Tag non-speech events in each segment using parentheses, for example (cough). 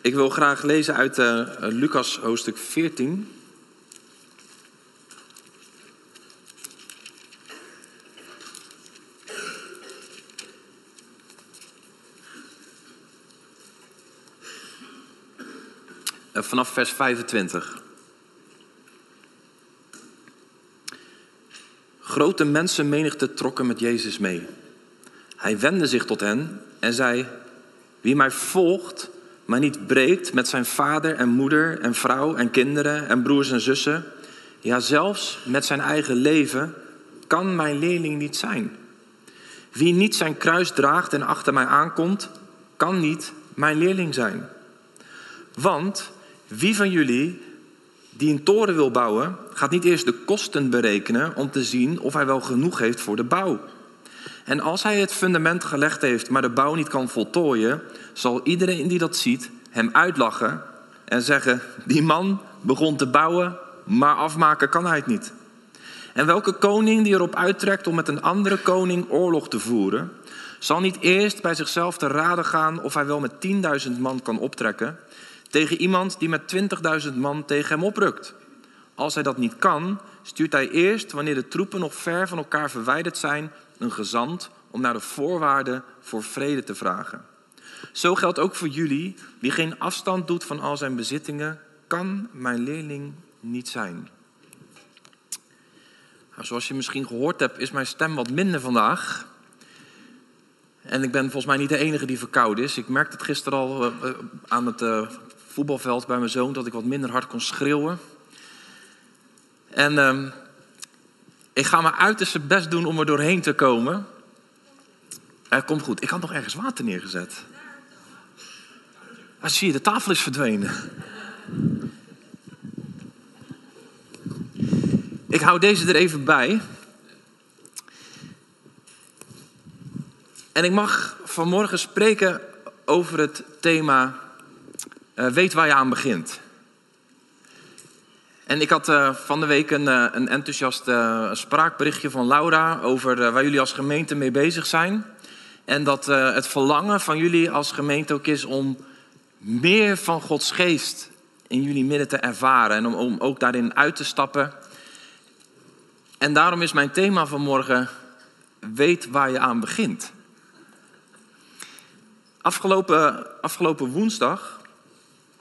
Ik wil graag lezen uit uh, Lucas hoofdstuk 14. Uh, vanaf vers 25. Grote mensenmenigte trokken met Jezus mee. Hij wendde zich tot hen en zei: Wie mij volgt, maar niet breekt met zijn vader en moeder en vrouw en kinderen en broers en zussen, ja zelfs met zijn eigen leven, kan mijn leerling niet zijn. Wie niet zijn kruis draagt en achter mij aankomt, kan niet mijn leerling zijn. Want wie van jullie die een toren wil bouwen, gaat niet eerst de kosten berekenen om te zien of hij wel genoeg heeft voor de bouw. En als hij het fundament gelegd heeft, maar de bouw niet kan voltooien, zal iedereen die dat ziet hem uitlachen en zeggen: Die man begon te bouwen, maar afmaken kan hij het niet. En welke koning die erop uittrekt om met een andere koning oorlog te voeren, zal niet eerst bij zichzelf te raden gaan of hij wel met 10.000 man kan optrekken tegen iemand die met 20.000 man tegen hem oprukt. Als hij dat niet kan, stuurt hij eerst, wanneer de troepen nog ver van elkaar verwijderd zijn, een gezant om naar de voorwaarden voor vrede te vragen. Zo geldt ook voor jullie. Wie geen afstand doet van al zijn bezittingen, kan mijn leerling niet zijn. Nou, zoals je misschien gehoord hebt, is mijn stem wat minder vandaag. En ik ben volgens mij niet de enige die verkouden is. Ik merkte het gisteren al eh, eh, aan het eh, voetbalveld bij mijn zoon dat ik wat minder hard kon schreeuwen. En ehm, ik ga mijn uiterste best doen om er doorheen te komen. Het komt goed. Ik had nog ergens water neergezet. Ah, zie je, de tafel is verdwenen. Ik hou deze er even bij. En ik mag vanmorgen spreken over het thema uh, weet waar je aan begint. En ik had uh, van de week een, uh, een enthousiast spraakberichtje van Laura over waar jullie als gemeente mee bezig zijn. En dat het verlangen van jullie als gemeente ook is om meer van Gods geest in jullie midden te ervaren en om, om ook daarin uit te stappen. En daarom is mijn thema vanmorgen: weet waar je aan begint. Afgelopen, afgelopen woensdag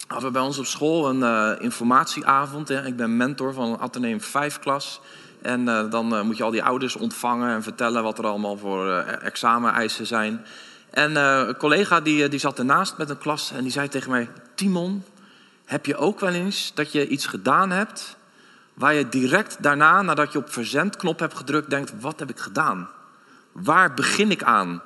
hadden we bij ons op school een uh, informatieavond. Hè. Ik ben mentor van een Atheneum 5 klas. En uh, dan uh, moet je al die ouders ontvangen en vertellen wat er allemaal voor exameneisen zijn. En een collega die, die zat ernaast met een klas en die zei tegen mij... Timon, heb je ook wel eens dat je iets gedaan hebt... waar je direct daarna, nadat je op verzendknop hebt gedrukt, denkt... wat heb ik gedaan? Waar begin ik aan?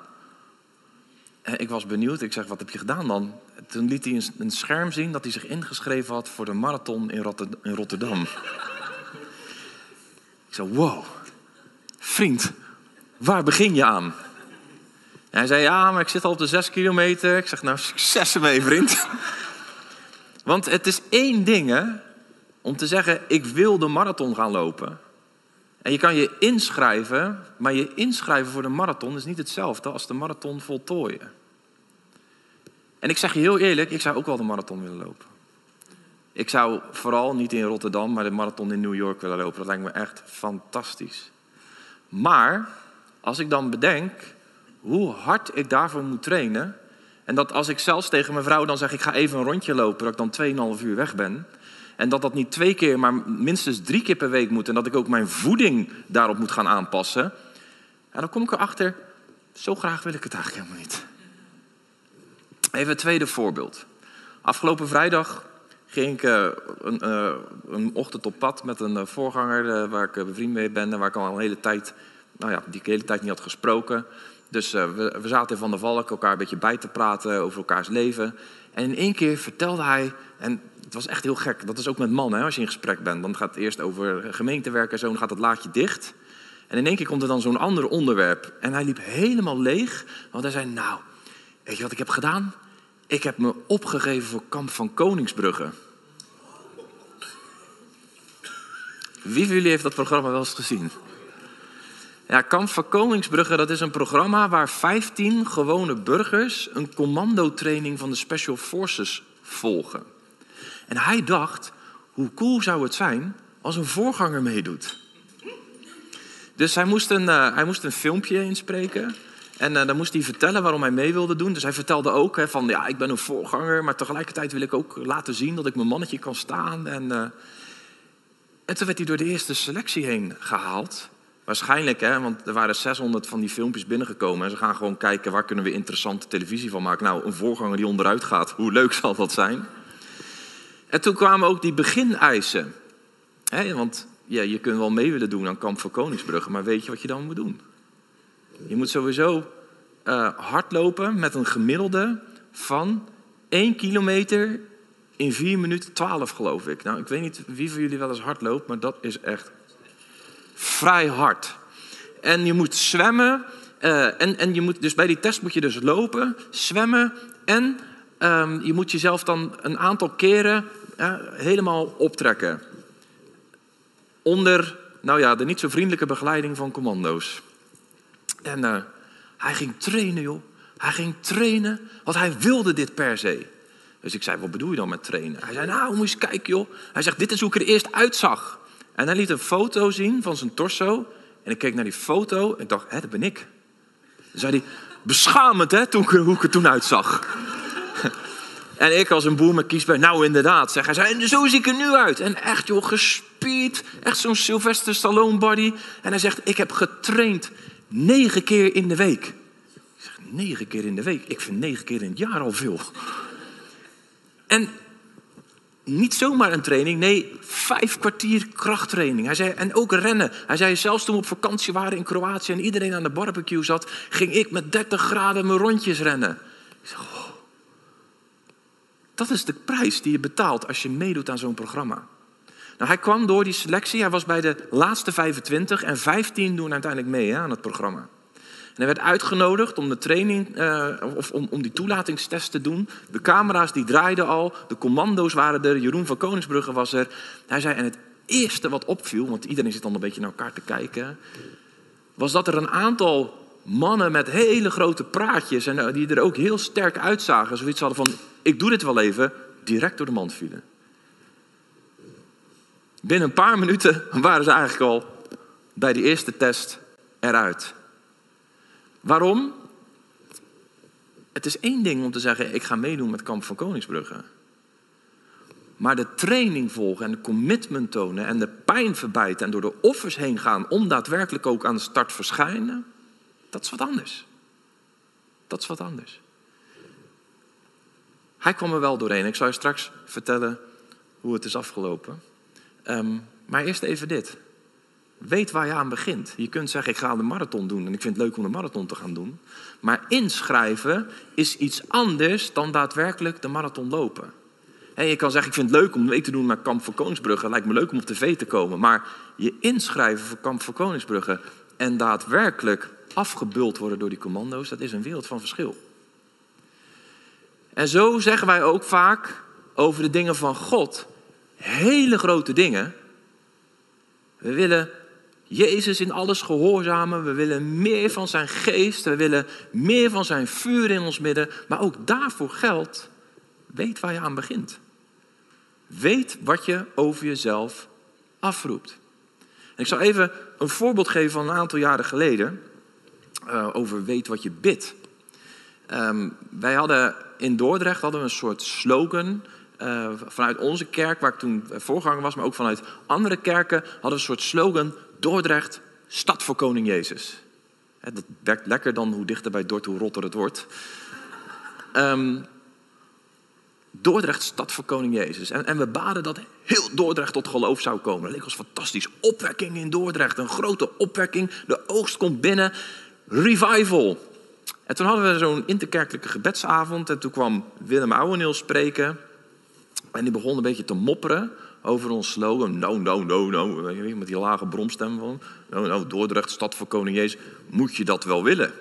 En ik was benieuwd. Ik zeg, wat heb je gedaan dan? Toen liet hij een scherm zien dat hij zich ingeschreven had voor de marathon in, Rotterdam. (laughs) ik zei, wow, vriend, waar begin je aan? Hij zei, ja, maar ik zit al op de zes kilometer. Ik zeg, nou, succes ermee, vriend. (laughs) Want het is één ding, om te zeggen, ik wil de marathon gaan lopen. En je kan je inschrijven, maar je inschrijven voor de marathon is niet hetzelfde als de marathon voltooien. En ik zeg je heel eerlijk, ik zou ook wel de marathon willen lopen. Ik zou vooral niet in Rotterdam, maar de marathon in New York willen lopen. Dat lijkt me echt fantastisch. Maar als ik dan bedenk hoe hard ik daarvoor moet trainen. En dat als ik zelfs tegen mijn vrouw dan zeg: ik ga even een rondje lopen, dat ik dan 2,5 uur weg ben. En dat dat niet twee keer, maar minstens drie keer per week moet. En dat ik ook mijn voeding daarop moet gaan aanpassen. En dan kom ik erachter, zo graag wil ik het eigenlijk helemaal niet. Even het tweede voorbeeld. Afgelopen vrijdag ging ik uh, een, uh, een, ochtend op pad met een uh, voorganger waar ik bevriend mee ben en waar ik al een hele tijd, nou ja, die hele tijd niet had gesproken. Dus we, we, zaten in Van der Valk elkaar een beetje bij te praten over elkaars leven. En in één keer vertelde hij, en het was echt heel gek, dat is ook met mannen, als je in gesprek bent. Dan gaat het eerst over gemeentewerk en zo, dan gaat het laadje dicht. En in één keer komt er dan zo'n ander onderwerp. En hij liep helemaal leeg, want hij zei, nou, weet je wat ik heb gedaan? Ik heb me opgegeven voor kamp van Koningsbrugge. Wie van jullie heeft dat programma wel eens gezien? Kamp van Koningsbrugge, dat is een programma waar 15 gewone burgers een commandotraining van de Special Forces volgen. En hij dacht, hoe cool zou het zijn als een voorganger meedoet? Dus hij moest een, uh, hij moest een filmpje inspreken. En uh, dan moest hij vertellen waarom hij mee wilde doen. Dus hij vertelde ook hè, van, ja, ik ben een voorganger, maar tegelijkertijd wil ik ook laten zien dat ik mijn mannetje kan staan. En, uh, en toen werd hij door de eerste selectie heen gehaald. Waarschijnlijk, hè, want er waren 600 van die filmpjes binnengekomen. En ze gaan gewoon kijken, waar kunnen we interessante televisie van maken? Nou, een voorganger die onderuit gaat, hoe leuk zal dat zijn? En toen kwamen ook die begineisen. Hè, want ja, je kunt wel mee willen doen aan Kamp van Koningsbrugge, maar weet je wat je dan moet doen? Je moet sowieso uh, hardlopen met een gemiddelde van 1 kilometer in 4 minuten 12, geloof ik. Nou, ik weet niet wie van jullie wel eens hard loopt, maar dat is echt vrij hard. En je moet zwemmen. Uh, en, en je moet, dus bij die test moet je dus lopen, zwemmen en um, je moet jezelf dan een aantal keren helemaal optrekken. Onder, nou ja, de niet zo vriendelijke begeleiding van commando's. En uh, hij ging trainen, joh. Hij ging trainen, want hij wilde dit per se. Dus ik zei, wat bedoel je dan met trainen? Hij zei, nou, moet je eens kijken, joh. Hij zegt, dit is hoe ik er eerst uitzag. En hij liet een foto zien van zijn torso. En ik keek naar die foto en dacht, hè, dat ben ik. Dan zei hij, beschamend, hè, toen, hoe ik er toen uitzag. (laughs) En ik als een boer met kiesbij, nou inderdaad, zeg hij. Zei, en zo zie ik er nu uit. En echt joh, gespierd. Echt zo'n Sylvester Stallone body. En hij zegt, ik heb getraind negen keer in de week. Ik zeg, negen keer in de week? Ik vind negen keer in het jaar al veel. En niet zomaar een training, nee, vijf kwartier krachttraining. Hij zei, en ook rennen. Hij zei, zelfs toen we op vakantie waren in Kroatië en iedereen aan de barbecue zat, ging ik met 30 graden mijn rondjes rennen. Ik zeg, oh, dat is de prijs die je betaalt als je meedoet aan zo'n programma. Nou, hij kwam door die selectie, hij was bij de laatste 25 en 15 doen uiteindelijk mee hè, aan het programma. En hij werd uitgenodigd om de training, uh, of om, om die toelatingstest te doen. De camera's die draaiden al, de commando's waren er, Jeroen van Koningsbrugge was er. Hij zei, en het eerste wat opviel, want iedereen zit dan een beetje naar elkaar te kijken, was dat er een aantal mannen met hele grote praatjes en eh, die er ook heel sterk uitzagen, zoiets hadden van, ik doe dit wel even, direct door de mand vielen. Binnen een paar minuten waren ze eigenlijk al bij die eerste test eruit. Waarom? Het is één ding om te zeggen, ik ga meedoen met Kamp van Koningsbrugge. Maar de training volgen en de commitment tonen en de pijn verbijten en door de offers heen gaan om daadwerkelijk ook aan de start verschijnen, dat is wat anders. Dat is wat anders. Hij kwam er wel doorheen. Ik zal je straks vertellen hoe het is afgelopen. Um, maar eerst even dit. Weet waar je aan begint. Je kunt zeggen, ik ga de marathon doen en ik vind het leuk om de marathon te gaan doen. Maar inschrijven is iets anders dan daadwerkelijk de marathon lopen. En je kan zeggen, ik vind het leuk om mee te doen naar Kamp voor Koningsbrugge. Lijkt me leuk om op tv te komen. Maar je inschrijven voor Kamp voor Koningsbrugge en daadwerkelijk afgebuld worden door die commando's, dat is een wereld van verschil. En zo zeggen wij ook vaak over de dingen van God, hele grote dingen. We willen Jezus in alles gehoorzamen. We willen meer van zijn geest. We willen meer van zijn vuur in ons midden. Maar ook daarvoor geldt, weet waar je aan begint. Weet wat je over jezelf afroept. Ik zal even een voorbeeld geven van een aantal jaren geleden. Uh, over weet wat je bidt. Um, wij hadden in Dordrecht hadden we een soort slogan. Uh, vanuit onze kerk, waar ik toen voorganger was, maar ook vanuit andere kerken, hadden we een soort slogan: Dordrecht, stad voor Koning Jezus. dat werkt lekker dan hoe dichter bij Dort, hoe rotter het wordt. Um, Dordrecht, stad voor Koning Jezus. En, en, we baden dat heel Dordrecht tot geloof zou komen. Dat leek ons fantastisch. Opwekking in Dordrecht, een grote opwekking. De oogst komt binnen. Revival. En toen hadden we zo'n interkerkelijke gebedsavond. En toen kwam Willem Ouweneel spreken. En die begon een beetje te mopperen over ons slogan. No, no, no, no. Met die lage bromstem van. No, no, Dordrecht, stad voor koning Jezus. Moet je dat wel willen?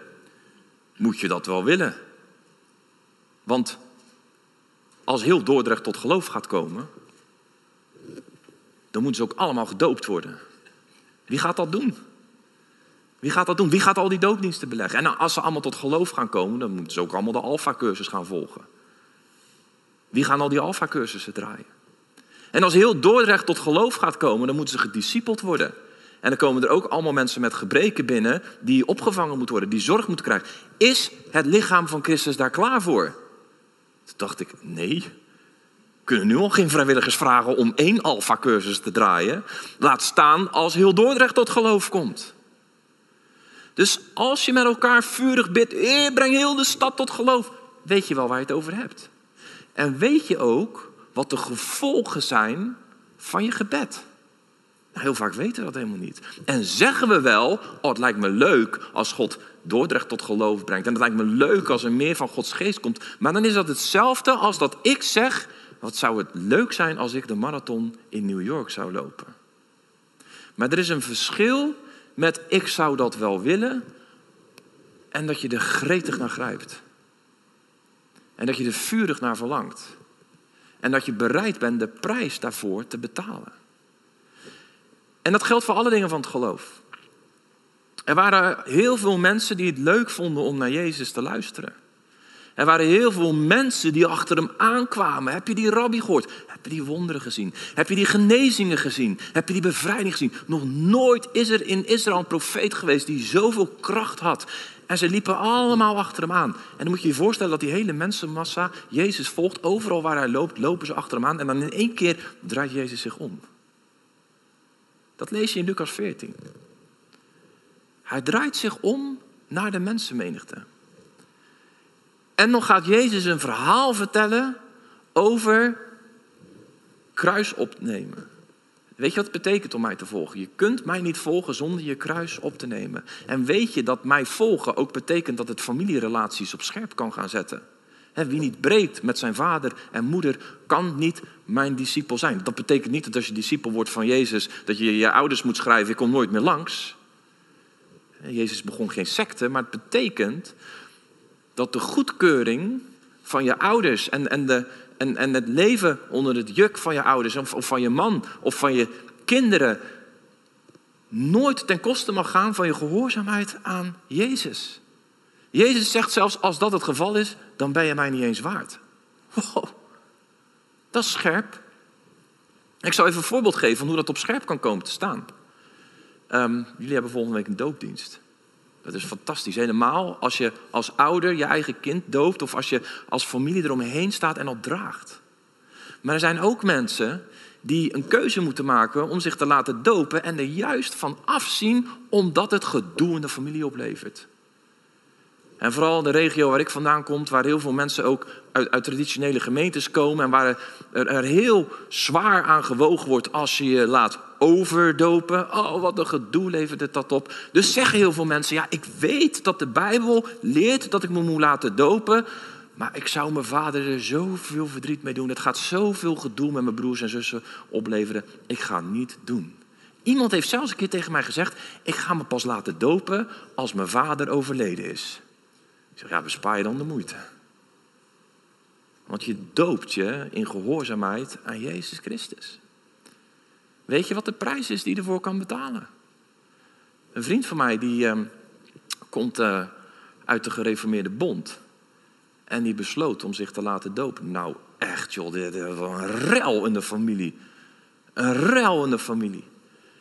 Moet je dat wel willen? Want als heel Dordrecht tot geloof gaat komen... dan moeten ze ook allemaal gedoopt worden. Wie gaat dat doen? Wie gaat dat doen? Wie gaat al die doopdiensten beleggen? En als ze allemaal tot geloof gaan komen, dan moeten ze ook allemaal de Alpha-cursus gaan volgen. Wie gaan al die alfa-cursussen draaien? En als heel Dordrecht tot geloof gaat komen, dan moeten ze gediscipeld worden. En dan komen er ook allemaal mensen met gebreken binnen die opgevangen moeten worden, die zorg moeten krijgen. Is het lichaam van Christus daar klaar voor? Toen dacht ik, nee. We kunnen nu al geen vrijwilligers vragen om één alfa-cursus te draaien. Laat staan als heel Dordrecht tot geloof komt. Dus als je met elkaar vurig bidt, eh, breng heel de stad tot geloof, weet je wel waar je het over hebt. En weet je ook wat de gevolgen zijn van je gebed. Nou, heel vaak weten we dat helemaal niet. En zeggen we wel, oh het lijkt me leuk als God Dordrecht tot geloof brengt. En het lijkt me leuk als er meer van Gods geest komt. Maar dan is dat hetzelfde als dat ik zeg, wat zou het leuk zijn als ik de marathon in New York zou lopen. Maar er is een verschil met ik zou dat wel willen en dat je er gretig naar grijpt. En dat je er vurig naar verlangt. En dat je bereid bent de prijs daarvoor te betalen. En dat geldt voor alle dingen van het geloof. Er waren heel veel mensen die het leuk vonden om naar Jezus te luisteren. Er waren heel veel mensen die achter hem aankwamen. Heb je die rabbi gehoord? Heb je die wonderen gezien? Heb je die genezingen gezien? Heb je die bevrijding gezien? Nog nooit is er in Israël een profeet geweest die zoveel kracht had. En ze liepen allemaal achter hem aan. En dan moet je je voorstellen dat die hele mensenmassa Jezus volgt. Overal waar hij loopt, lopen ze achter hem aan. En dan in één keer draait Jezus zich om. Dat lees je in Lucas 14. Hij draait zich om naar de mensenmenigte. En dan gaat Jezus een verhaal vertellen over kruis opnemen. Weet je wat het betekent om mij te volgen? Je kunt mij niet volgen zonder je kruis op te nemen. En weet je dat mij volgen ook betekent dat het familierelaties op scherp kan gaan zetten? wie niet breekt met zijn vader en moeder, kan niet mijn discipel zijn. Dat betekent niet dat als je discipel wordt van Jezus, dat je je ouders moet schrijven, ik kom nooit meer langs. Jezus begon geen secte, maar het betekent dat de goedkeuring van je ouders en, en, de, en, en het leven onder het juk van je ouders of, van je man of van je kinderen nooit ten koste mag gaan van je gehoorzaamheid aan Jezus. Jezus zegt zelfs als dat het geval is, dan ben je mij niet eens waard. Wow, dat is scherp. Ik zal even een voorbeeld geven van hoe dat op scherp kan komen te staan. Um, jullie hebben volgende week een doopdienst. Dat is fantastisch. Helemaal als je als ouder je eigen kind doopt of als je als familie eromheen staat en dat draagt. Maar er zijn ook mensen die een keuze moeten maken om zich te laten dopen en er juist van afzien omdat het gedoe in de familie oplevert. En vooral de regio waar ik vandaan kom, waar heel veel mensen ook uit, uit traditionele gemeentes komen en waar er, er, heel zwaar aan gewogen wordt als je je laat overdopen. Oh, wat een gedoe levert het dat op. Dus zeggen heel veel mensen, ja, ik weet dat de Bijbel leert dat ik me moet laten dopen, maar ik zou mijn vader er zoveel verdriet mee doen. Het gaat zoveel gedoe met mijn broers en zussen opleveren. Ik ga niet doen. Iemand heeft zelfs een keer tegen mij gezegd: Ik ga me pas laten dopen als mijn vader overleden is zeg, ja, bespaar je dan de moeite. Want je doopt je in gehoorzaamheid aan Jezus Christus. Weet je wat de prijs is die je ervoor kan betalen? Een vriend van mij die ehm, komt uh, uit de gereformeerde bond. En die besloot om zich te laten dopen. Nou, echt joh, dit was een rel in de familie. Een rel in de familie.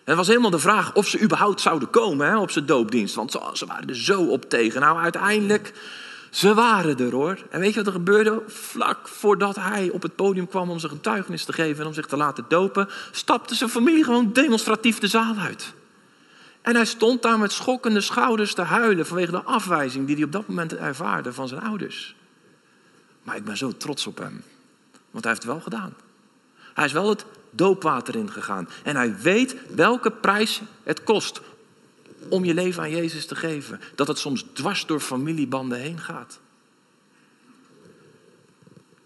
Het was helemaal de vraag of ze überhaupt zouden komen hè, op zijn doopdienst. Want ze, waren er zo op tegen. Nou, uiteindelijk, ze waren er hoor. En weet je wat er gebeurde? Vlak voordat hij op het podium kwam om zijn getuigenis te geven en om zich te laten dopen, stapte zijn familie gewoon demonstratief de zaal uit. En hij stond daar met schokkende schouders te huilen vanwege de afwijzing die hij op dat moment ervaarde van zijn ouders. Maar ik ben zo trots op hem, want hij heeft het wel gedaan. Hij is wel het doopwater ingegaan. En hij weet welke prijs het kost om je leven aan Jezus te geven. Dat het soms dwars door familiebanden heen gaat.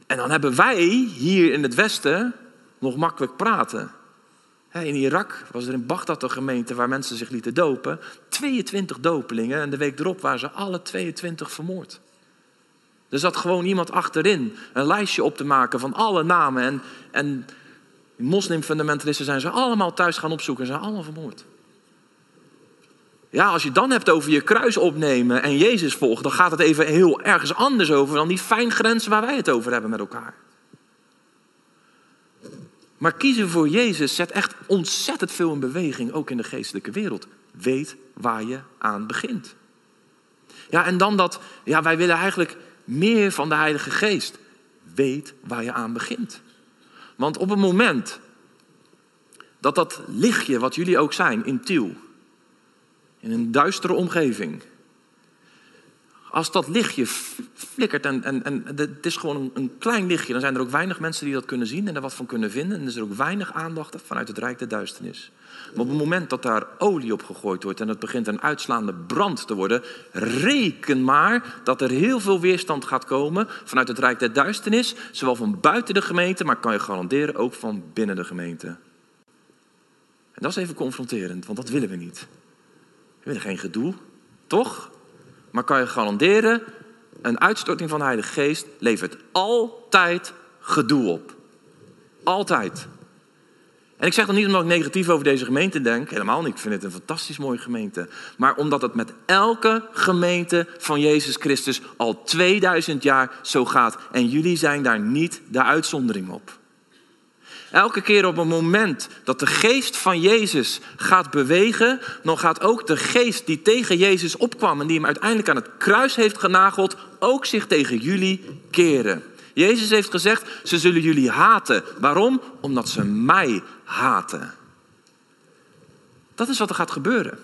En dan hebben wij hier in het Westen nog makkelijk praten. In Irak was er in Bagdad een gemeente waar mensen zich lieten dopen. 22 dopelingen en de week erop waren ze alle 22 vermoord. Er zat gewoon iemand achterin een lijstje op te maken van alle namen. En, en moslimfundamentalisten zijn ze allemaal thuis gaan opzoeken en zijn allemaal vermoord. Ja, als je dan hebt over je kruis opnemen en Jezus volgen, dan gaat het even heel ergens anders over dan die fijngrenzen waar wij het over hebben met elkaar. Maar kiezen voor Jezus zet echt ontzettend veel in beweging, ook in de geestelijke wereld. Weet waar je aan begint. Ja, en dan dat, ja, wij willen eigenlijk meer van de Heilige Geest. Weet waar je aan begint. Want op het moment dat dat lichtje, wat jullie ook zijn, in Tiel, in een duistere omgeving, als dat lichtje flikkert en, en, en het is gewoon een, klein lichtje, dan zijn er ook weinig mensen die dat kunnen zien en er wat van kunnen vinden. En is er ook weinig aandacht vanuit het Rijk der Duisternis. Maar op het moment dat daar olie op gegooid wordt en het begint een uitslaande brand te worden, reken maar dat er heel veel weerstand gaat komen vanuit het Rijk der Duisternis, zowel van buiten de gemeente, maar kan je garanderen ook van binnen de gemeente. En dat is even confronterend, want dat willen we niet. We willen geen gedoe, toch? Maar kan je garanderen, een uitstorting van de Heilige Geest levert altijd gedoe op. Altijd. En ik zeg dat niet omdat ik negatief over deze gemeente denk, helemaal niet. Ik vind het een fantastisch mooie gemeente. Maar omdat het met elke gemeente van Jezus Christus al 2000 jaar zo gaat. En jullie zijn daar niet de uitzondering op. Elke keer op een moment dat de geest van Jezus gaat bewegen, dan gaat ook de geest die tegen Jezus opkwam en die hem uiteindelijk aan het kruis heeft genageld, ook zich tegen jullie keren. Jezus heeft gezegd, ze zullen jullie haten. Waarom? Omdat ze mij haten. Dat is wat er gaat gebeuren.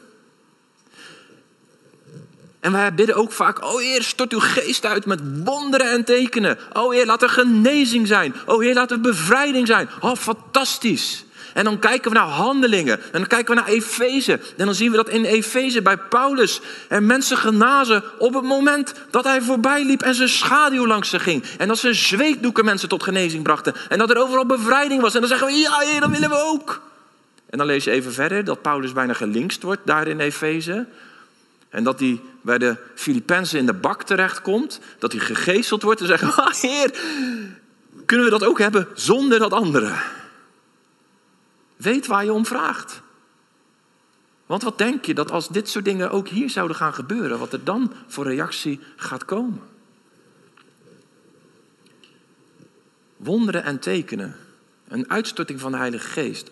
En wij bidden ook vaak, oh Heer, stort uw geest uit met wonderen en tekenen. Oh Heer, laat er genezing zijn. Oh Heer, laat er bevrijding zijn. Oh, fantastisch. En dan kijken we naar handelingen. En dan kijken we naar Efeze. En dan zien we dat in Efeze bij Paulus er mensen genazen op het moment dat hij voorbij liep en zijn schaduw langs ze ging. En dat zijn zweetdoeken mensen tot genezing brachten. En dat er overal bevrijding was. En dan zeggen we, ja Heer, dat willen we ook. En dan lees je even verder dat Paulus bijna gelinkst wordt daar in Efeze. En dat hij bij de Filippenzen in de bak terechtkomt. Dat hij gegezeld wordt en zegt: (laughs) ah, Heer, kunnen we dat ook hebben zonder dat andere? Weet waar je om vraagt. Want wat denk je dat als dit soort dingen ook hier zouden gaan gebeuren, wat er dan voor reactie gaat komen? Wonderen en tekenen, een uitstorting van de Heilige Geest,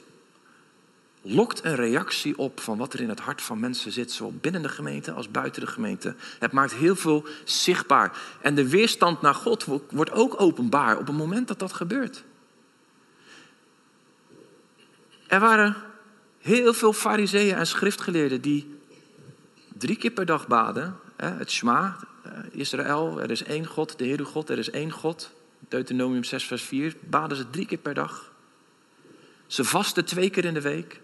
lokt een reactie op van wat er in het hart van mensen zit, zowel binnen de gemeente als buiten de gemeente. Het maakt heel veel zichtbaar. En de weerstand naar God wordt ook openbaar op het moment dat dat gebeurt. Er waren heel veel fariseeën en schriftgeleerden die drie keer per dag baden. Het Shema, eh, Israël, er is één God, de Heer God, er is één God. Deuteronomium 6 vers 4, baden ze drie keer per dag. Ze vasten twee keer in de week.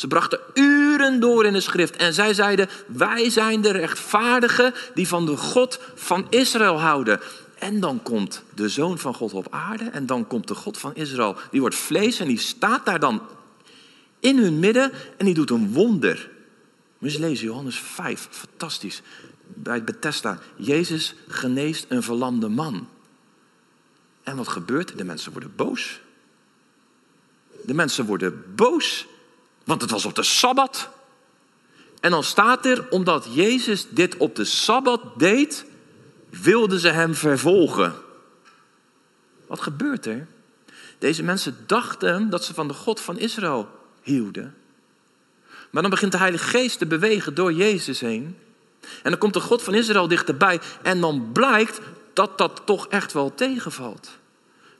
Ze brachten uren door in de schrift en zij zeiden: Wij zijn de rechtvaardigen die van de God van Israël houden. En dan komt de zoon van God op aarde en dan komt de God van Israël. Die wordt vlees en die staat daar dan in hun midden en die doet een wonder. Moet lezen, Johannes 5, fantastisch. Bij Bethesda, Jezus geneest een verlamde man. En wat gebeurt? De mensen worden boos. De mensen worden boos. Want het was op de Sabbat. En dan staat er, omdat Jezus dit op de Sabbat deed, wilden ze hem vervolgen. Wat gebeurt er? Deze mensen dachten dat ze van de God van Israël hielden. Maar dan begint de Heilige Geest te bewegen door Jezus heen. En dan komt de God van Israël dichterbij. En dan blijkt dat dat toch echt wel tegenvalt.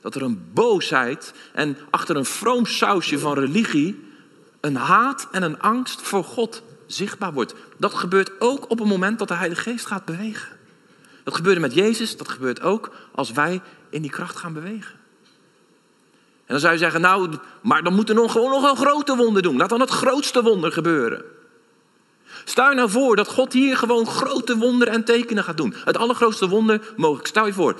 Dat er een boosheid en achter een vroom sausje van religie een haat en een angst voor God zichtbaar wordt. Dat gebeurt ook op het moment dat de Heilige Geest gaat bewegen. Dat gebeurde met Jezus, dat gebeurt ook als wij in die kracht gaan bewegen. En dan zou je zeggen, nou, maar dan moet er nog, gewoon nog een grote wonder doen. Laat dan het grootste wonder gebeuren. Stel je nou voor dat God hier gewoon grote wonderen en tekenen gaat doen. Het allergrootste wonder mogelijk. Stel je voor,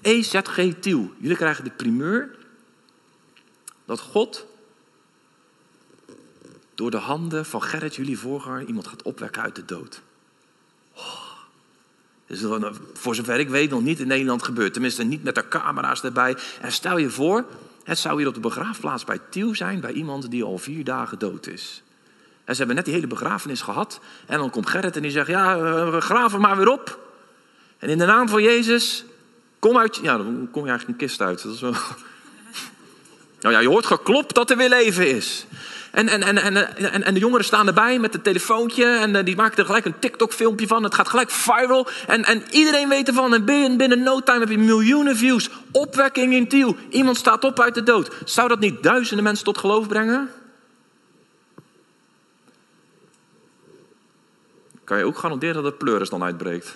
EZG Tiel. Jullie krijgen de primeur dat God door de handen van Gerrit, jullie voorganger, iemand gaat opwekken uit de dood. Oh. Dus voor zover ik weet nog niet in Nederland gebeurd. Tenminste niet met de camera's erbij. En stel je voor, het zou hier op de begraafplaats bij Tiel zijn... bij iemand die al vier dagen dood is. En ze hebben net die hele begrafenis gehad. En dan komt Gerrit en die zegt, ja, we graven maar weer op. En in de naam van Jezus, kom uit... Ja, dan kom je eigenlijk een kist uit. Dat is wel... (laughs) Nou ja, je hoort geklopt dat er weer leven is. En, en, en, en, en, de jongeren staan erbij met het telefoontje en eh, die maken er gelijk een TikTok-filmpje van. Het gaat gelijk viral en, en iedereen weet ervan. En binnen, binnen no time heb je miljoenen views. Opwekking in Tiel. Iemand staat op uit de dood. Zou dat niet duizenden mensen tot geloof brengen? Kan je ook garanderen dat de pleuris dan uitbreekt.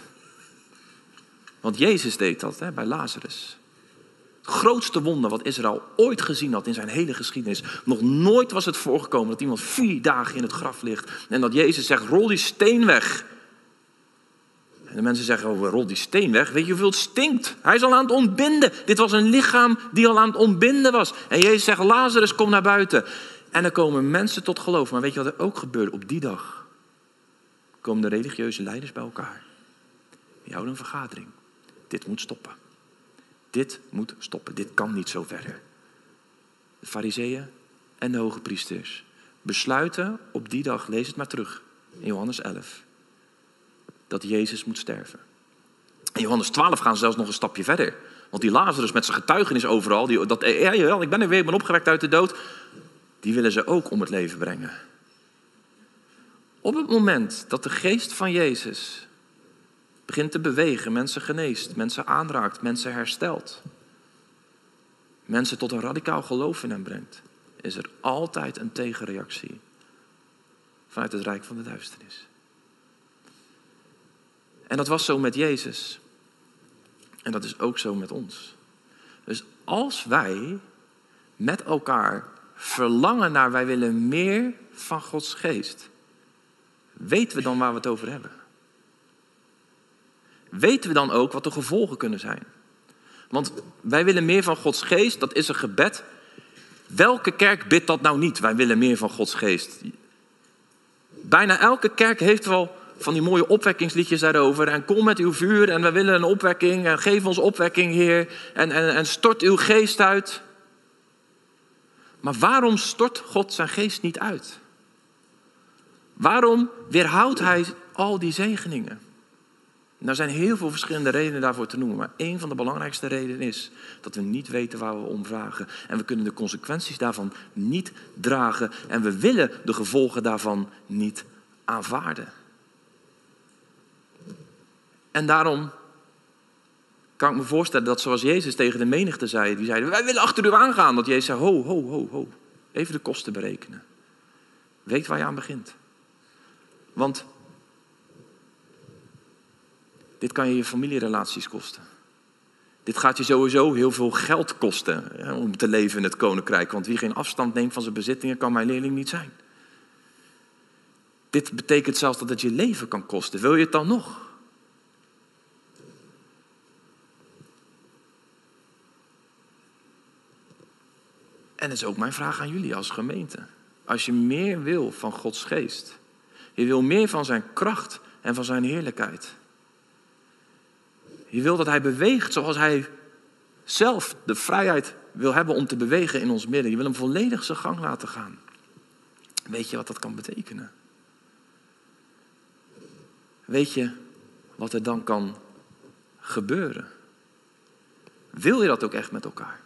Want Jezus deed dat hè, bij Lazarus. Grootste wonder wat Israël ooit gezien had in zijn hele geschiedenis. Nog nooit was het voorgekomen dat iemand vier dagen in het graf ligt. En dat Jezus zegt, rol die steen weg. En de mensen zeggen, oh, rol die steen weg. Weet je hoeveel het stinkt? Hij is al aan het ontbinden. Dit was een lichaam die al aan het ontbinden was. En Jezus zegt, Lazarus, kom naar buiten. En er komen mensen tot geloof. Maar weet je wat er ook gebeurde op die dag? Komen de religieuze leiders bij elkaar. Die houden een vergadering. Dit moet stoppen. Dit moet stoppen. Dit kan niet zo verder. De fariseeën en de hoge priesters besluiten op die dag, lees het maar terug, in Johannes 11, dat Jezus moet sterven. In Johannes 12 gaan ze zelfs nog een stapje verder. Want die Lazarus met zijn getuigenis overal, die, dat, ja, jawel, ik ben er weer, ik ben opgewekt uit de dood, die willen ze ook om het leven brengen. Op het moment dat de geest van Jezus begint te bewegen, mensen geneest, mensen aanraakt, mensen herstelt, mensen tot een radicaal geloof in hem brengt, is er altijd een tegenreactie vanuit het rijk van de duisternis. En dat was zo met Jezus. En dat is ook zo met ons. Dus als wij met elkaar verlangen naar, wij willen meer van Gods geest, weten we dan waar we het over hebben? Weten we dan ook wat de gevolgen kunnen zijn. Want wij willen meer van Gods geest, dat is een gebed. Welke kerk bidt dat nou niet? Wij willen meer van Gods geest. Bijna elke kerk heeft wel van die mooie opwekkingsliedjes daarover. En kom met uw vuur en we willen een opwekking. En geef ons opwekking, Heer. En, en, en stort uw geest uit. Maar waarom stort God zijn geest niet uit? Waarom weerhoudt hij al die zegeningen? Er zijn heel veel verschillende redenen daarvoor te noemen. Maar één van de belangrijkste redenen is dat we niet weten waar we om vragen. En we kunnen de consequenties daarvan niet dragen. En we willen de gevolgen daarvan niet aanvaarden. En daarom kan ik me voorstellen dat zoals Jezus tegen de menigte zei, die zeiden, wij willen achter u aangaan. Dat Jezus zei, ho, ho, ho, ho, even de kosten berekenen. Weet waar je aan begint. Want dit kan je je familierelaties kosten. Dit gaat je sowieso heel veel geld kosten om te leven in het koninkrijk. Want wie geen afstand neemt van zijn bezittingen kan mijn leerling niet zijn. Dit betekent zelfs dat het je leven kan kosten. Wil je het dan nog? En dat is ook mijn vraag aan jullie als gemeente. Als je meer wil van Gods geest, je wil meer van zijn kracht en van zijn heerlijkheid. Je wil dat hij beweegt zoals hij zelf de vrijheid wil hebben om te bewegen in ons midden. Je wil hem volledig zijn gang laten gaan. Weet je wat dat kan betekenen? Weet je wat er dan kan gebeuren? Wil je dat ook echt met elkaar?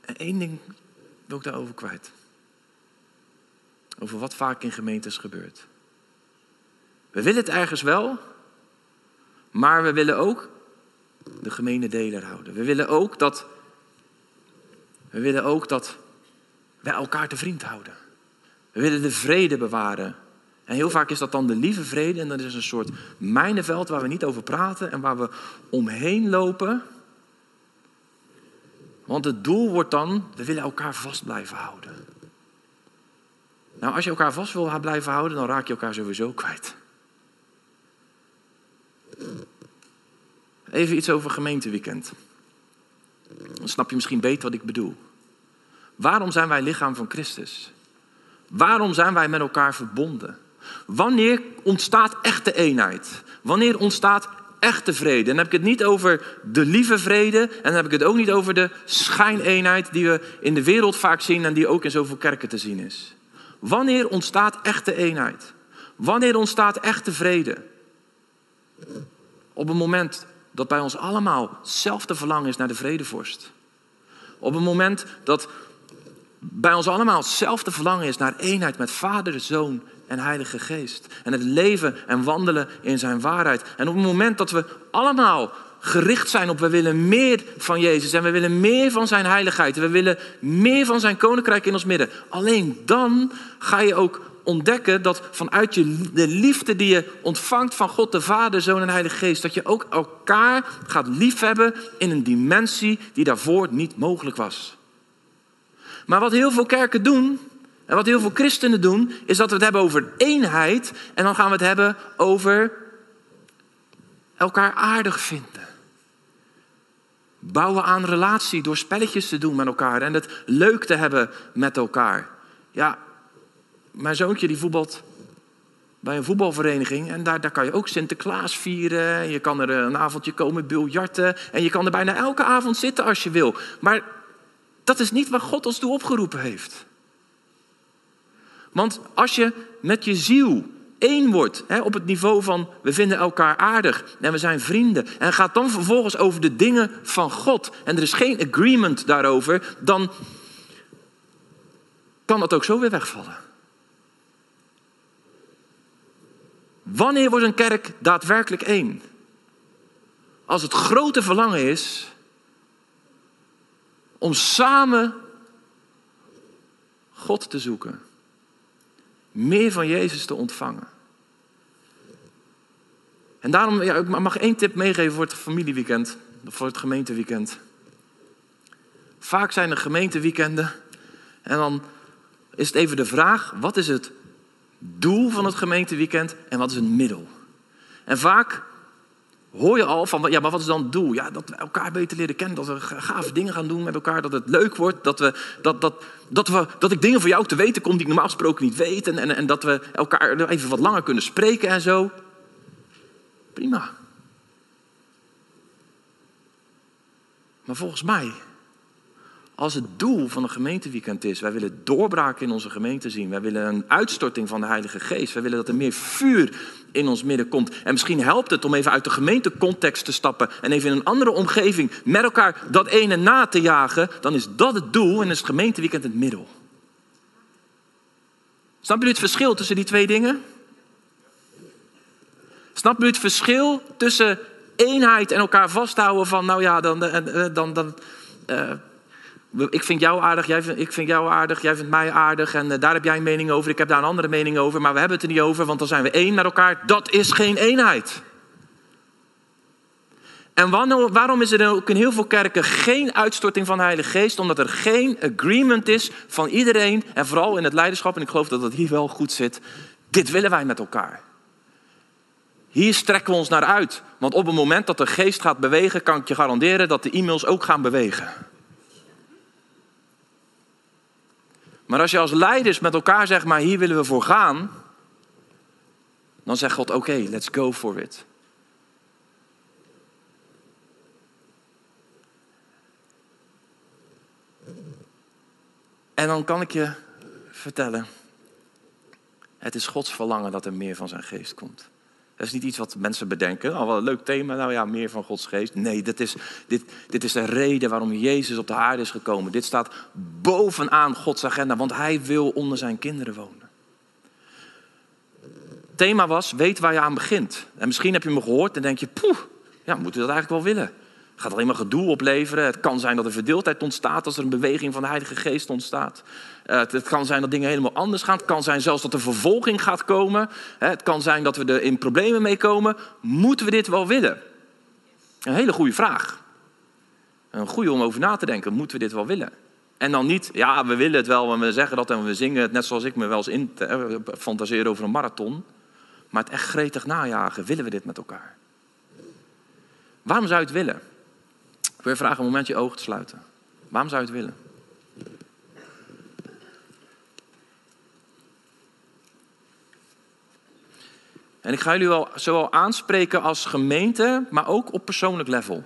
En één ding wil ik daarover kwijt. Over wat vaak in gemeentes gebeurt. We willen het ergens wel, maar we willen ook de gemene deler houden. We willen ook dat, we willen ook dat wij elkaar te vriend houden. We willen de vrede bewaren. En heel vaak is dat dan de lieve vrede en dat is een soort mijnenveld waar we niet over praten en waar we omheen lopen. Want het doel wordt dan, we willen elkaar vast blijven houden. Nou, als je elkaar vast wil blijven houden, dan raak je elkaar sowieso kwijt. Even iets over gemeenteweekend. Dan snap je misschien beter wat ik bedoel. Waarom zijn wij lichaam van Christus? Waarom zijn wij met elkaar verbonden? Wanneer ontstaat echte eenheid? Wanneer ontstaat echte vrede? Dan heb ik het niet over de lieve vrede. En dan heb ik het ook niet over de schijneenheid die we in de wereld vaak zien en die ook in zoveel kerken te zien is. Wanneer ontstaat echte eenheid? Wanneer ontstaat echte vrede? Op het moment dat bij ons allemaal hetzelfde verlangen is naar de vredevorst. Op het moment dat bij ons allemaal hetzelfde verlangen is naar eenheid met Vader, Zoon en Heilige Geest. En het leven en wandelen in zijn waarheid. En op het moment dat we allemaal gericht zijn op we willen meer van Jezus en we willen meer van zijn heiligheid. We willen meer van zijn koninkrijk in ons midden. Alleen dan ga je ook ontdekken dat vanuit je, de liefde die je ontvangt van God de Vader, Zoon en Heilige Geest, dat je ook elkaar gaat liefhebben in een dimensie die daarvoor niet mogelijk was. Maar wat heel veel kerken doen, en wat heel veel christenen doen, is dat we het hebben over eenheid en dan gaan we het hebben over elkaar aardig vinden. Bouwen aan relatie door spelletjes te doen met elkaar en het leuk te hebben met elkaar. Ja, mijn zoontje die voetbalt bij een voetbalvereniging en daar, daar kan je ook Sinterklaas vieren. Je kan er een avondje komen biljarten en je kan er bijna elke avond zitten als je wil. Maar dat is niet waar God ons toe opgeroepen heeft. Want als je met je ziel één wordt hè, op het niveau van we vinden elkaar aardig en we zijn vrienden en gaat dan vervolgens over de dingen van God en er is geen agreement daarover, dan kan dat ook zo weer wegvallen. Wanneer wordt een kerk daadwerkelijk één? Als het grote verlangen is om samen God te zoeken. Meer van Jezus te ontvangen. En daarom, ja, ik mag één tip meegeven voor het familieweekend, voor het gemeenteweekend. Vaak zijn er gemeenteweekenden en dan is het even de vraag, wat is het doel van het gemeenteweekend en wat is het middel? En vaak hoor je al van, ja, maar wat is dan het doel? Ja, dat we elkaar beter leren kennen, dat we gave dingen gaan doen met elkaar, dat het leuk wordt, dat, we, dat, dat, dat, we, dat ik dingen voor jou te weten kom die ik normaal gesproken niet weet en, en, en dat we elkaar even wat langer kunnen spreken en zo. Prima. Maar volgens mij als het doel van een gemeenteweekend is, wij willen doorbraken in onze gemeente zien. Wij willen een uitstorting van de Heilige Geest. Wij willen dat er meer vuur in ons midden komt. En misschien helpt het om even uit de gemeentecontext te stappen en even in een andere omgeving met elkaar dat ene na te jagen. Dan is dat het doel en is het gemeenteweekend het middel. Snap je het verschil tussen die twee dingen? Snap je het verschil tussen eenheid en elkaar vasthouden van, nou ja, dan, dan, dan, dan uh, ik vind jou aardig, jij vind, ik vind jou aardig, jij vindt mij aardig en uh, daar heb jij een mening over, ik heb daar een andere mening over, maar we hebben het er niet over, want dan zijn we één met elkaar. Dat is geen eenheid. En waarom is er ook in heel veel kerken geen uitstorting van de Heilige Geest? Omdat er geen agreement is van iedereen, en vooral in het leiderschap, en ik geloof dat dat hier wel goed zit. Dit willen wij met elkaar. Hier strekken we ons naar uit. Want op het moment dat de geest gaat bewegen, kan ik je garanderen dat de e-mails ook gaan bewegen. Maar als je als leiders met elkaar zegt, maar hier willen we voor gaan, dan zegt God, oké, let's go for it. En dan kan ik je vertellen, het is Gods verlangen dat er meer van zijn geest komt. Dat is niet iets wat mensen bedenken. Oh, wat een leuk thema, nou ja, meer van Gods geest. Nee, dit is, dit, dit is de reden waarom Jezus op de aarde is gekomen. Dit staat bovenaan Gods agenda, want Hij wil onder zijn kinderen wonen. Het thema was, weet waar je aan begint. En misschien heb je me gehoord en denk je, poeh, ja, moeten we dat eigenlijk wel willen? gaat alleen maar gedoe opleveren. Het kan zijn dat er verdeeldheid ontstaat als er een beweging van de Heilige Geest ontstaat. Eh, het kan zijn dat dingen helemaal anders gaan. Het kan zijn zelfs dat er vervolging gaat komen. Het kan zijn dat we er in problemen mee komen. Moeten we dit wel willen? Een hele goede vraag. Een goede om over na te denken. Moeten we dit wel willen? En dan niet, ja, we willen het wel, maar we zeggen dat en we zingen het. Net zoals ik me wel eens in eh, fantaseer over een marathon. Maar het echt gretig najagen, willen we dit met elkaar? Waarom zou je het willen? Ik wil je vragen een moment je ogen te sluiten. Waarom zou je het willen? En ik ga jullie wel zowel aanspreken als gemeente, maar ook op persoonlijk level.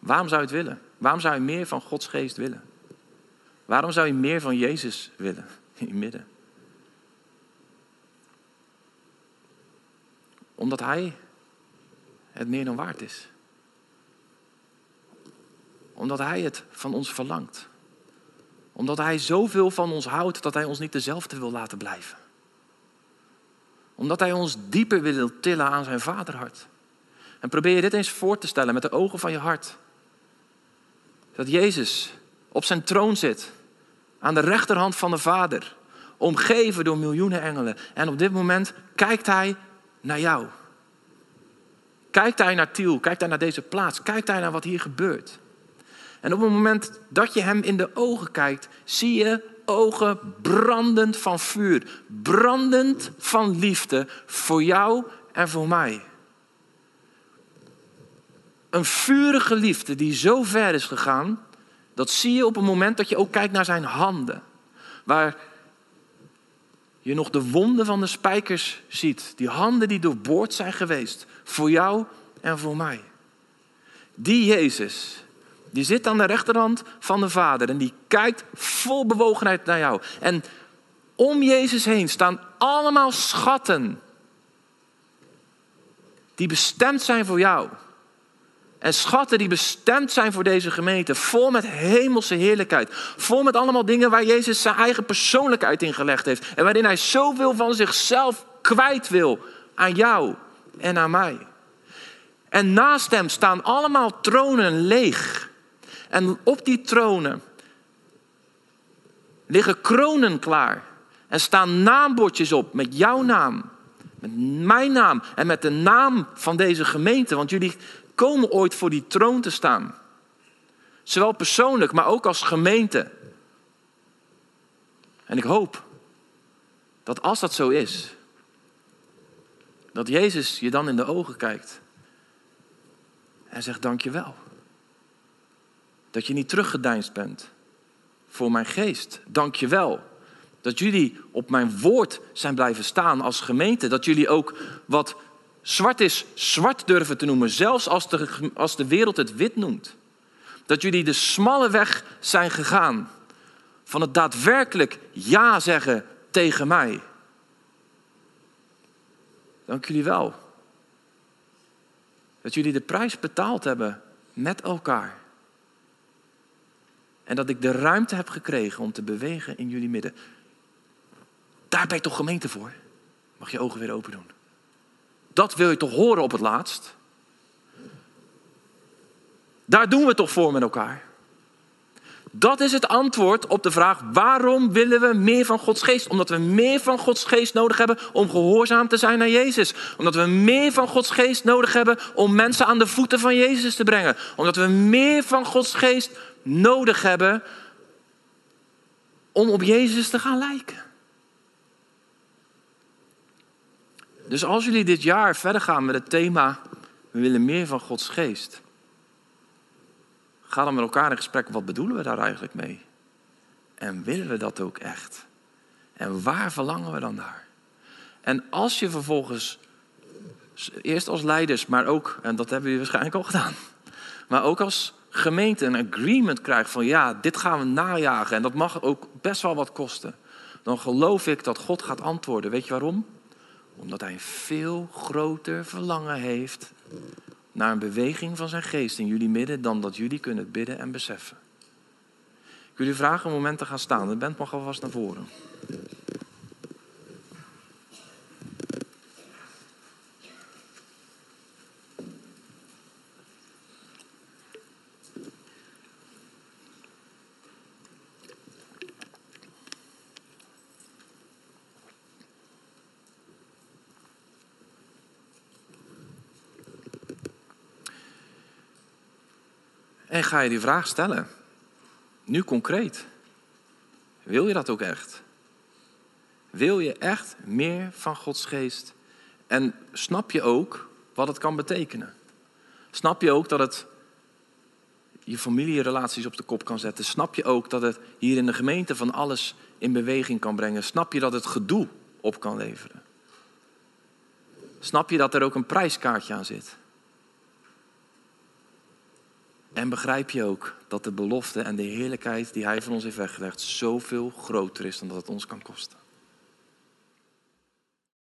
Waarom zou je het willen? Waarom zou je meer van Gods geest willen? Waarom zou je meer van Jezus willen in je midden? Omdat Hij het meer dan waard is. Omdat Hij het van ons verlangt. Omdat Hij zoveel van ons houdt dat Hij ons niet dezelfde wil laten blijven. Omdat Hij ons dieper wil tillen aan zijn vaderhart. En probeer je dit eens voor te stellen met de ogen van je hart. Dat Jezus op zijn troon zit, aan de rechterhand van de Vader, omgeven door miljoenen engelen. En op dit moment kijkt Hij naar jou. Kijkt Hij naar Tiel, kijkt Hij naar deze plaats, kijkt Hij naar wat hier gebeurt. En op het moment dat je Hem in de ogen kijkt, zie je ogen brandend van vuur, brandend van liefde voor jou en voor mij. Een vurige liefde die zo ver is gegaan, dat zie je op het moment dat je ook kijkt naar zijn handen. Waar je nog de wonden van de spijkers ziet. Die handen die doorboord zijn geweest. Voor jou en voor mij. Die Jezus, die zit aan de rechterhand van de Vader. En die kijkt vol bewogenheid naar jou. En om Jezus heen staan allemaal schatten. Die bestemd zijn voor jou. En schatten die bestemd zijn voor deze gemeente. Vol met hemelse heerlijkheid. Vol met allemaal dingen waar Jezus zijn eigen persoonlijkheid in gelegd heeft. En waarin hij zoveel van zichzelf kwijt wil aan jou en aan mij. En naast hem staan allemaal tronen leeg. En op die tronen liggen kronen klaar. En staan naambordjes op met jouw naam. Met mijn naam en met de naam van deze gemeente. Want jullie komen ooit voor die troon te staan. Zowel persoonlijk, maar ook als gemeente. En ik hoop dat als dat zo is, dat Jezus je dan in de ogen kijkt en zegt dankjewel. Dat je niet teruggedeinst bent voor mijn geest. Dankjewel. Dat jullie op mijn woord zijn blijven staan als gemeente. Dat jullie ook wat zwart is zwart durven te noemen, zelfs als de, als de wereld het wit noemt. Dat jullie de smalle weg zijn gegaan van het daadwerkelijk ja zeggen tegen mij. Dank jullie wel. Dat jullie de prijs betaald hebben met elkaar. En dat ik de ruimte heb gekregen om te bewegen in jullie midden. Daar ben je toch gemeente voor? Mag je ogen weer open doen. Dat wil je toch horen op het laatst? Daar doen we toch voor met elkaar? Dat is het antwoord op de vraag: waarom willen we meer van Gods geest? Omdat we meer van Gods geest nodig hebben om gehoorzaam te zijn naar Jezus. Omdat we meer van Gods geest nodig hebben om mensen aan de voeten van Jezus te brengen. Omdat we meer van Gods geest nodig hebben om op Jezus te gaan lijken. Dus als jullie dit jaar verder gaan met het thema, we willen meer van Gods geest. Ga dan met elkaar in gesprek, wat bedoelen we daar eigenlijk mee? En willen we dat ook echt? En waar verlangen we dan naar? En als je vervolgens, eerst als leiders, maar ook, en dat hebben we waarschijnlijk al gedaan, maar ook als gemeente een agreement krijgt van ja, dit gaan we najagen en dat mag ook best wel wat kosten, dan geloof ik dat God gaat antwoorden. Weet je waarom? Omdat hij een veel groter verlangen heeft naar een beweging van zijn geest in jullie midden dan dat jullie kunnen bidden en beseffen. Ik wil jullie vragen een moment te gaan staan. De band mag alvast naar voren. Ga je die vraag stellen. Nu concreet. Wil je dat ook echt? Wil je echt meer van Gods geest? En snap je ook wat het kan betekenen? Snap je ook dat het je familierelaties op de kop kan zetten? Snap je ook dat het hier in de gemeente van alles in beweging kan brengen? Snap je dat het gedoe op kan leveren? Snap je dat er ook een prijskaartje aan zit? En begrijp je ook dat de belofte en de heerlijkheid die Hij van ons heeft weggelegd zoveel groter is dan dat het ons kan kosten.